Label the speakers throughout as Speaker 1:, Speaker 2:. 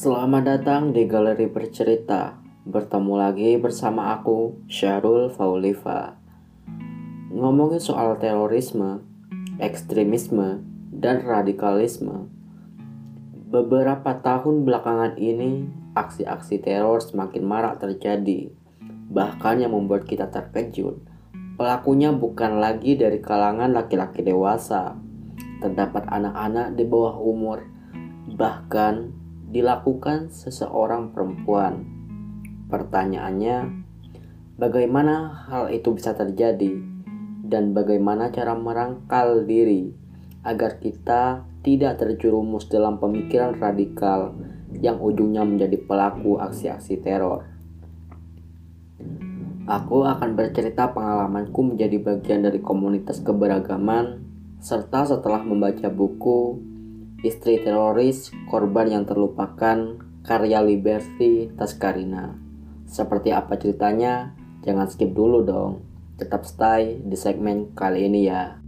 Speaker 1: Selamat datang di Galeri Bercerita. Bertemu lagi bersama aku, Syarul Faulifa. Ngomongin soal terorisme, ekstremisme, dan radikalisme. Beberapa tahun belakangan ini, aksi-aksi teror semakin marak terjadi. Bahkan yang membuat kita terkejut, pelakunya bukan lagi dari kalangan laki-laki dewasa. Terdapat anak-anak di bawah umur, bahkan dilakukan seseorang perempuan. Pertanyaannya, bagaimana hal itu bisa terjadi dan bagaimana cara merangkal diri agar kita tidak terjerumus dalam pemikiran radikal yang ujungnya menjadi pelaku aksi-aksi teror. Aku akan bercerita pengalamanku menjadi bagian dari komunitas keberagaman serta setelah membaca buku istri teroris, korban yang terlupakan, karya Liberty Taskarina. Seperti apa ceritanya? Jangan skip dulu dong. Tetap stay di segmen kali ini ya.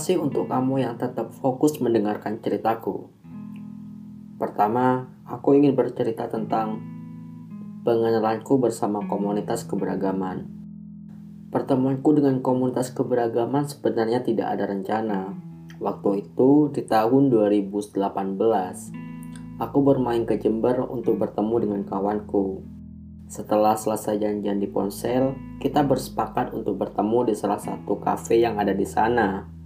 Speaker 1: Kasih untuk kamu yang tetap fokus mendengarkan ceritaku. Pertama, aku ingin bercerita tentang pengenalanku bersama komunitas keberagaman. Pertemuanku dengan komunitas keberagaman sebenarnya tidak ada rencana. Waktu itu di tahun 2018, aku bermain ke Jember untuk bertemu dengan kawanku. Setelah selesai janjian di ponsel, kita bersepakat untuk bertemu di salah satu kafe yang ada di sana.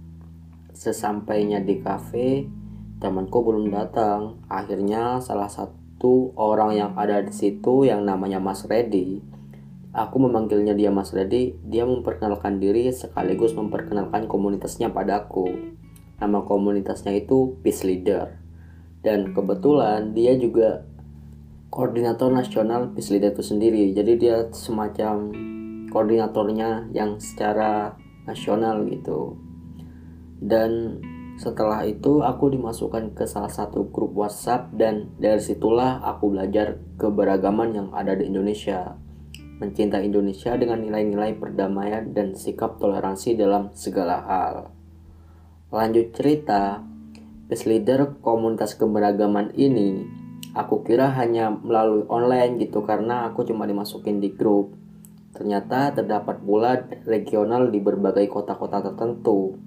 Speaker 1: Sesampainya di kafe, temanku belum datang. Akhirnya salah satu orang yang ada di situ yang namanya Mas Reddy. Aku memanggilnya dia Mas Reddy, dia memperkenalkan diri sekaligus memperkenalkan komunitasnya padaku. Nama komunitasnya itu Peace Leader. Dan kebetulan dia juga koordinator nasional Peace Leader itu sendiri. Jadi dia semacam koordinatornya yang secara nasional gitu dan setelah itu aku dimasukkan ke salah satu grup WhatsApp dan dari situlah aku belajar keberagaman yang ada di Indonesia. Mencintai Indonesia dengan nilai-nilai perdamaian dan sikap toleransi dalam segala hal. Lanjut cerita, best leader komunitas keberagaman ini aku kira hanya melalui online gitu karena aku cuma dimasukin di grup. Ternyata terdapat pula regional di berbagai kota-kota tertentu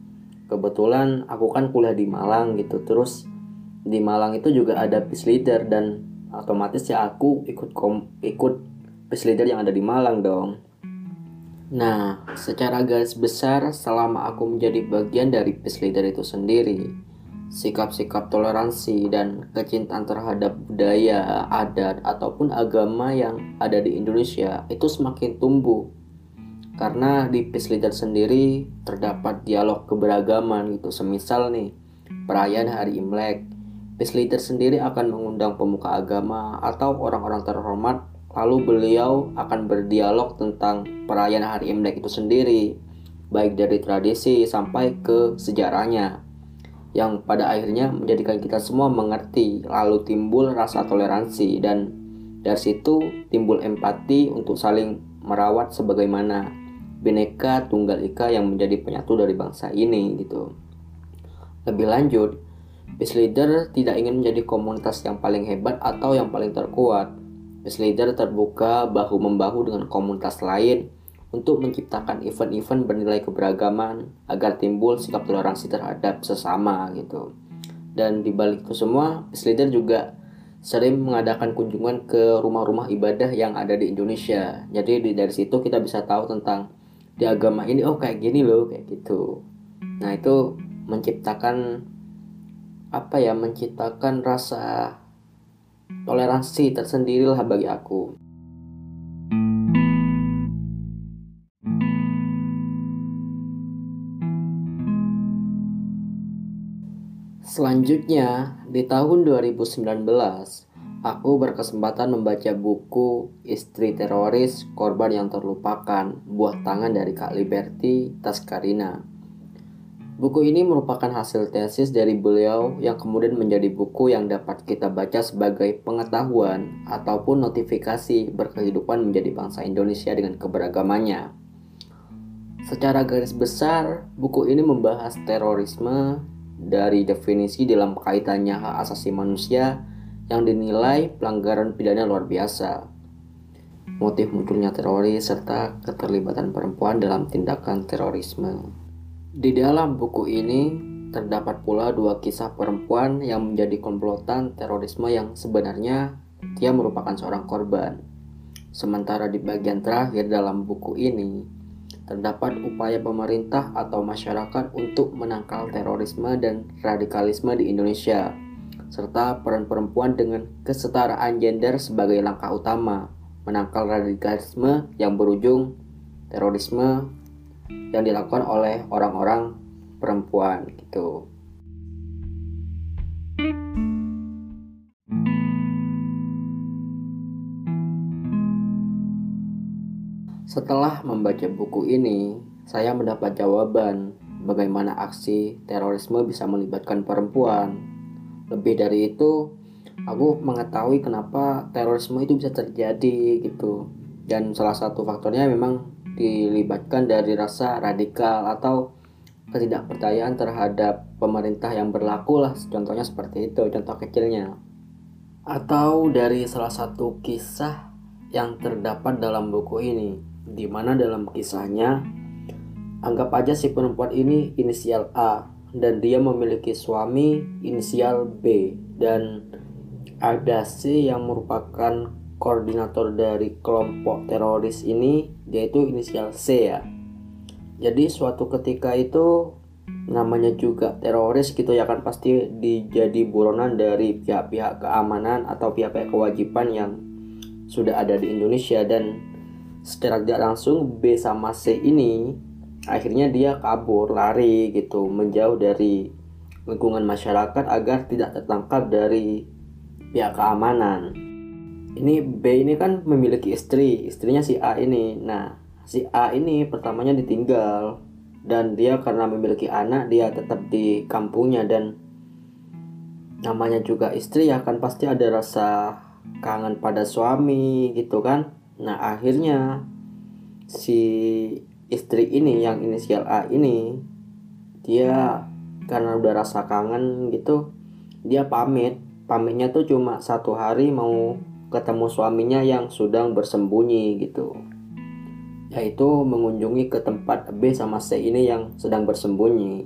Speaker 1: kebetulan aku kan kuliah di Malang gitu. Terus di Malang itu juga ada peace leader dan otomatis ya aku ikut kom ikut peace leader yang ada di Malang dong. Nah, secara garis besar selama aku menjadi bagian dari peace leader itu sendiri, sikap-sikap toleransi dan kecintaan terhadap budaya, adat, ataupun agama yang ada di Indonesia itu semakin tumbuh karena di Peace Leader sendiri terdapat dialog keberagaman gitu. Semisal nih perayaan hari Imlek. Peace Leader sendiri akan mengundang pemuka agama atau orang-orang terhormat lalu beliau akan berdialog tentang perayaan hari Imlek itu sendiri baik dari tradisi sampai ke sejarahnya yang pada akhirnya menjadikan kita semua mengerti lalu timbul rasa toleransi dan dari situ timbul empati untuk saling merawat sebagaimana Bineka Tunggal Ika yang menjadi penyatu dari bangsa ini gitu. Lebih lanjut, Peace Leader tidak ingin menjadi komunitas yang paling hebat atau yang paling terkuat. Peace Leader terbuka bahu-membahu dengan komunitas lain untuk menciptakan event-event bernilai keberagaman agar timbul sikap toleransi terhadap sesama gitu. Dan di balik itu semua, Peace Leader juga sering mengadakan kunjungan ke rumah-rumah ibadah yang ada di Indonesia. Jadi dari situ kita bisa tahu tentang di agama ini oh kayak gini loh kayak gitu. Nah itu menciptakan apa ya menciptakan rasa toleransi tersendiri lah bagi aku. Selanjutnya, di tahun 2019, Aku berkesempatan membaca buku Istri Teroris Korban yang Terlupakan Buah Tangan dari Kak Liberty Taskarina Buku ini merupakan hasil tesis dari beliau yang kemudian menjadi buku yang dapat kita baca sebagai pengetahuan ataupun notifikasi berkehidupan menjadi bangsa Indonesia dengan keberagamannya. Secara garis besar, buku ini membahas terorisme dari definisi dalam kaitannya hak asasi manusia yang dinilai pelanggaran pidana luar biasa. Motif munculnya teroris serta keterlibatan perempuan dalam tindakan terorisme. Di dalam buku ini terdapat pula dua kisah perempuan yang menjadi komplotan terorisme yang sebenarnya dia merupakan seorang korban. Sementara di bagian terakhir dalam buku ini terdapat upaya pemerintah atau masyarakat untuk menangkal terorisme dan radikalisme di Indonesia serta peran perempuan dengan kesetaraan gender sebagai langkah utama menangkal radikalisme yang berujung terorisme yang dilakukan oleh orang-orang perempuan gitu. Setelah membaca buku ini, saya mendapat jawaban bagaimana aksi terorisme bisa melibatkan perempuan. Lebih dari itu, aku mengetahui kenapa terorisme itu bisa terjadi gitu. Dan salah satu faktornya memang dilibatkan dari rasa radikal atau ketidakpercayaan terhadap pemerintah yang berlaku lah contohnya seperti itu contoh kecilnya atau dari salah satu kisah yang terdapat dalam buku ini di mana dalam kisahnya anggap aja si perempuan ini inisial A dan dia memiliki suami inisial B dan ada C yang merupakan koordinator dari kelompok teroris ini yaitu inisial C ya. Jadi suatu ketika itu namanya juga teroris gitu ya kan pasti dijadi buronan dari pihak-pihak keamanan atau pihak-pihak kewajiban yang sudah ada di Indonesia dan secara tidak langsung B sama C ini akhirnya dia kabur lari gitu menjauh dari lingkungan masyarakat agar tidak tertangkap dari pihak keamanan. Ini B ini kan memiliki istri istrinya si A ini. Nah si A ini pertamanya ditinggal dan dia karena memiliki anak dia tetap di kampungnya dan namanya juga istri ya kan pasti ada rasa kangen pada suami gitu kan. Nah akhirnya si istri ini yang inisial A ini dia karena udah rasa kangen gitu dia pamit. Pamitnya tuh cuma satu hari mau ketemu suaminya yang sedang bersembunyi gitu. Yaitu mengunjungi ke tempat B sama C ini yang sedang bersembunyi.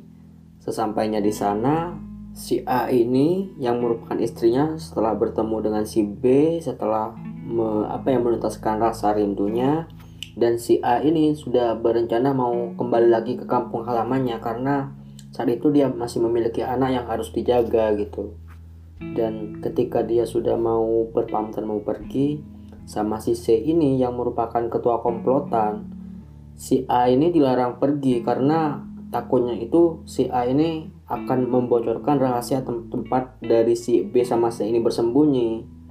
Speaker 1: Sesampainya di sana si A ini yang merupakan istrinya setelah bertemu dengan si B setelah me, apa yang menuntaskan rasa rindunya dan si A ini sudah berencana mau kembali lagi ke kampung halamannya karena saat itu dia masih memiliki anak yang harus dijaga gitu. Dan ketika dia sudah mau berpamitan mau pergi sama si C ini yang merupakan ketua komplotan si A ini dilarang pergi karena takutnya itu si A ini akan membocorkan rahasia tem tempat dari si B sama C ini bersembunyi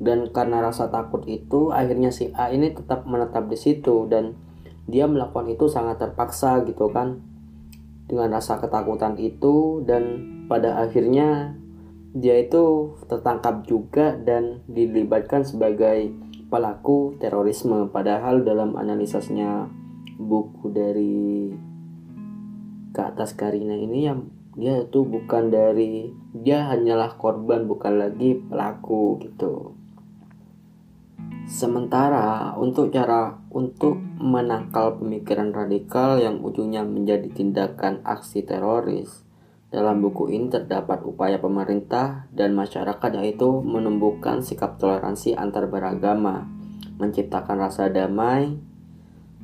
Speaker 1: dan karena rasa takut itu akhirnya si A ini tetap menetap di situ dan dia melakukan itu sangat terpaksa gitu kan. Dengan rasa ketakutan itu dan pada akhirnya dia itu tertangkap juga dan dilibatkan sebagai pelaku terorisme. Padahal dalam analisasnya buku dari ke atas Karina ini yang dia itu bukan dari dia hanyalah korban bukan lagi pelaku gitu sementara untuk cara untuk menangkal pemikiran radikal yang ujungnya menjadi tindakan aksi teroris dalam buku ini terdapat upaya pemerintah dan masyarakat yaitu menumbuhkan sikap toleransi antar beragama, menciptakan rasa damai,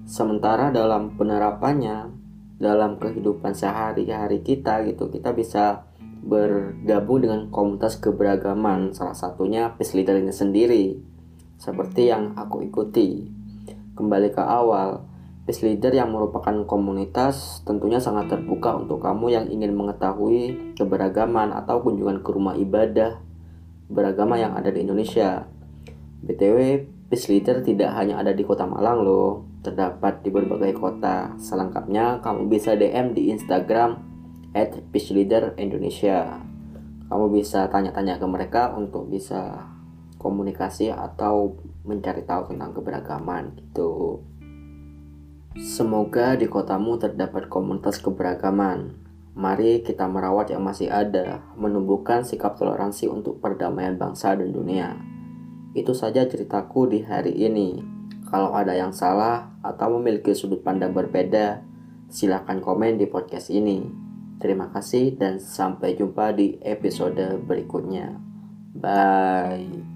Speaker 1: sementara dalam penerapannya dalam kehidupan sehari-hari kita gitu kita bisa bergabung dengan komunitas keberagaman salah satunya peace leader sendiri seperti yang aku ikuti kembali ke awal Peace Leader yang merupakan komunitas tentunya sangat terbuka untuk kamu yang ingin mengetahui keberagaman atau kunjungan ke rumah ibadah beragama yang ada di Indonesia. BTW, Peace Leader tidak hanya ada di kota Malang loh, terdapat di berbagai kota. Selengkapnya kamu bisa DM di Instagram at Indonesia. Kamu bisa tanya-tanya ke mereka untuk bisa komunikasi atau mencari tahu tentang keberagaman gitu. Semoga di kotamu terdapat komunitas keberagaman. Mari kita merawat yang masih ada, menumbuhkan sikap toleransi untuk perdamaian bangsa dan dunia. Itu saja ceritaku di hari ini. Kalau ada yang salah atau memiliki sudut pandang berbeda, silakan komen di podcast ini. Terima kasih dan sampai jumpa di episode berikutnya. Bye.